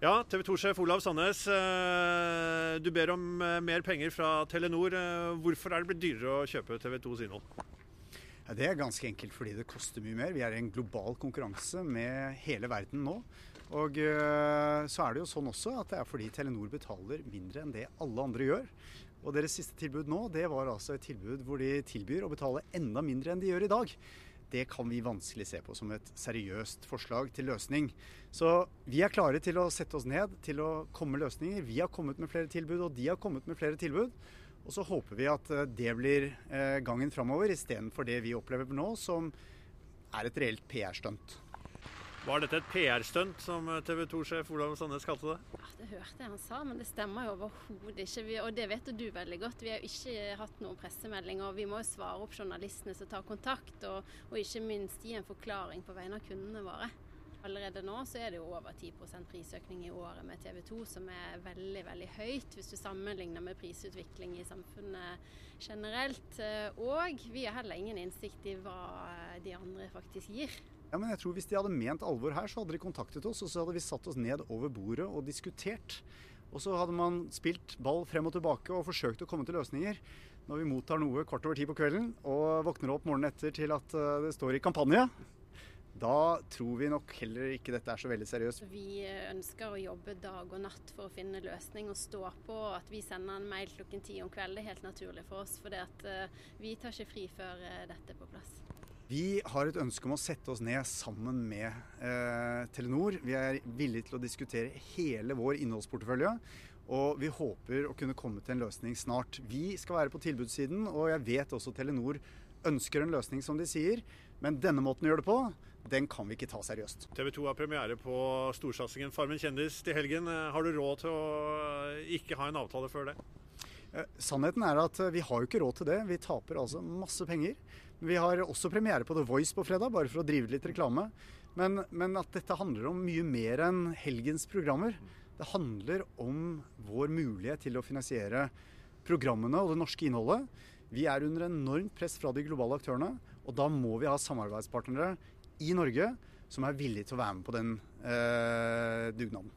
Ja, TV 2-sjef Olav Sandnes. eh, Du ber om eh, mer penger fra Telenor. Eh, Hvorfor er det blitt dyrere å kjøpe TV 2s innhold? Det er ganske enkelt fordi det koster mye mer. Vi er i en global konkurranse med hele verden nå. Og så er det jo sånn også at det er fordi Telenor betaler mindre enn det alle andre gjør. Og deres siste tilbud nå, det var altså et tilbud hvor de tilbyr å betale enda mindre enn de gjør i dag. Det kan vi vanskelig se på som et seriøst forslag til løsning. Så vi er klare til å sette oss ned, til å komme med løsninger. Vi har kommet med flere tilbud, og de har kommet med flere tilbud. Og så håper vi at eh, det blir eh, gangen framover, istedenfor det vi opplever nå, som er et reelt PR-stunt. Var dette et PR-stunt, som TV 2-sjef Olav Sandnes kalte det? Ja, Det hørte jeg han sa, men det stemmer jo overhodet ikke. Vi, og det vet jo du veldig godt. Vi har jo ikke hatt noen pressemelding, og vi må jo svare opp journalistene som tar kontakt, og, og ikke minst gi en forklaring på vegne av kundene våre. Allerede nå så er det jo over 10% prisøkning i året med TV 2, som er veldig veldig høyt hvis du sammenligner med prisutvikling i samfunnet generelt. Og vi har heller ingen innsikt i hva de andre faktisk gir. Ja, men jeg tror Hvis de hadde ment alvor her, så hadde de kontaktet oss, og så hadde vi satt oss ned over bordet og diskutert. Og så hadde man spilt ball frem og tilbake og forsøkt å komme til løsninger. Når vi mottar noe kvart over ti på kvelden og våkner opp morgenen etter til at eh, det står i kampanje, da tror vi nok heller ikke dette er så veldig seriøst. Vi ønsker å jobbe dag og natt for å finne løsning og stå på. At vi sender en mail klokken ti om kvelden er helt naturlig for oss. For vi tar ikke fri før eh, dette er på plass. Vi har et ønske om å sette oss ned sammen med eh, Telenor. Vi er villige til å diskutere hele vår innholdsportefølje. Og vi håper å kunne komme til en løsning snart. Vi skal være på tilbudssiden, og jeg vet også Telenor ønsker en løsning, som de sier. Men denne måten å gjøre det på, den kan vi ikke ta seriøst. TV 2 har premiere på storsatsingen Farmen kjendis til helgen. Har du råd til å eh, ikke ha en avtale før det? Eh, Sannheten er at eh, vi har jo ikke råd til det. Vi taper altså masse penger. Vi har også premiere på The Voice på fredag, bare for å drive litt reklame. Men, men at dette handler om mye mer enn helgens programmer. Det handler om vår mulighet til å finansiere programmene og det norske innholdet. Vi er under enormt press fra de globale aktørene, og da må vi ha samarbeidspartnere i Norge som er villige til å være med på den eh, dugnaden.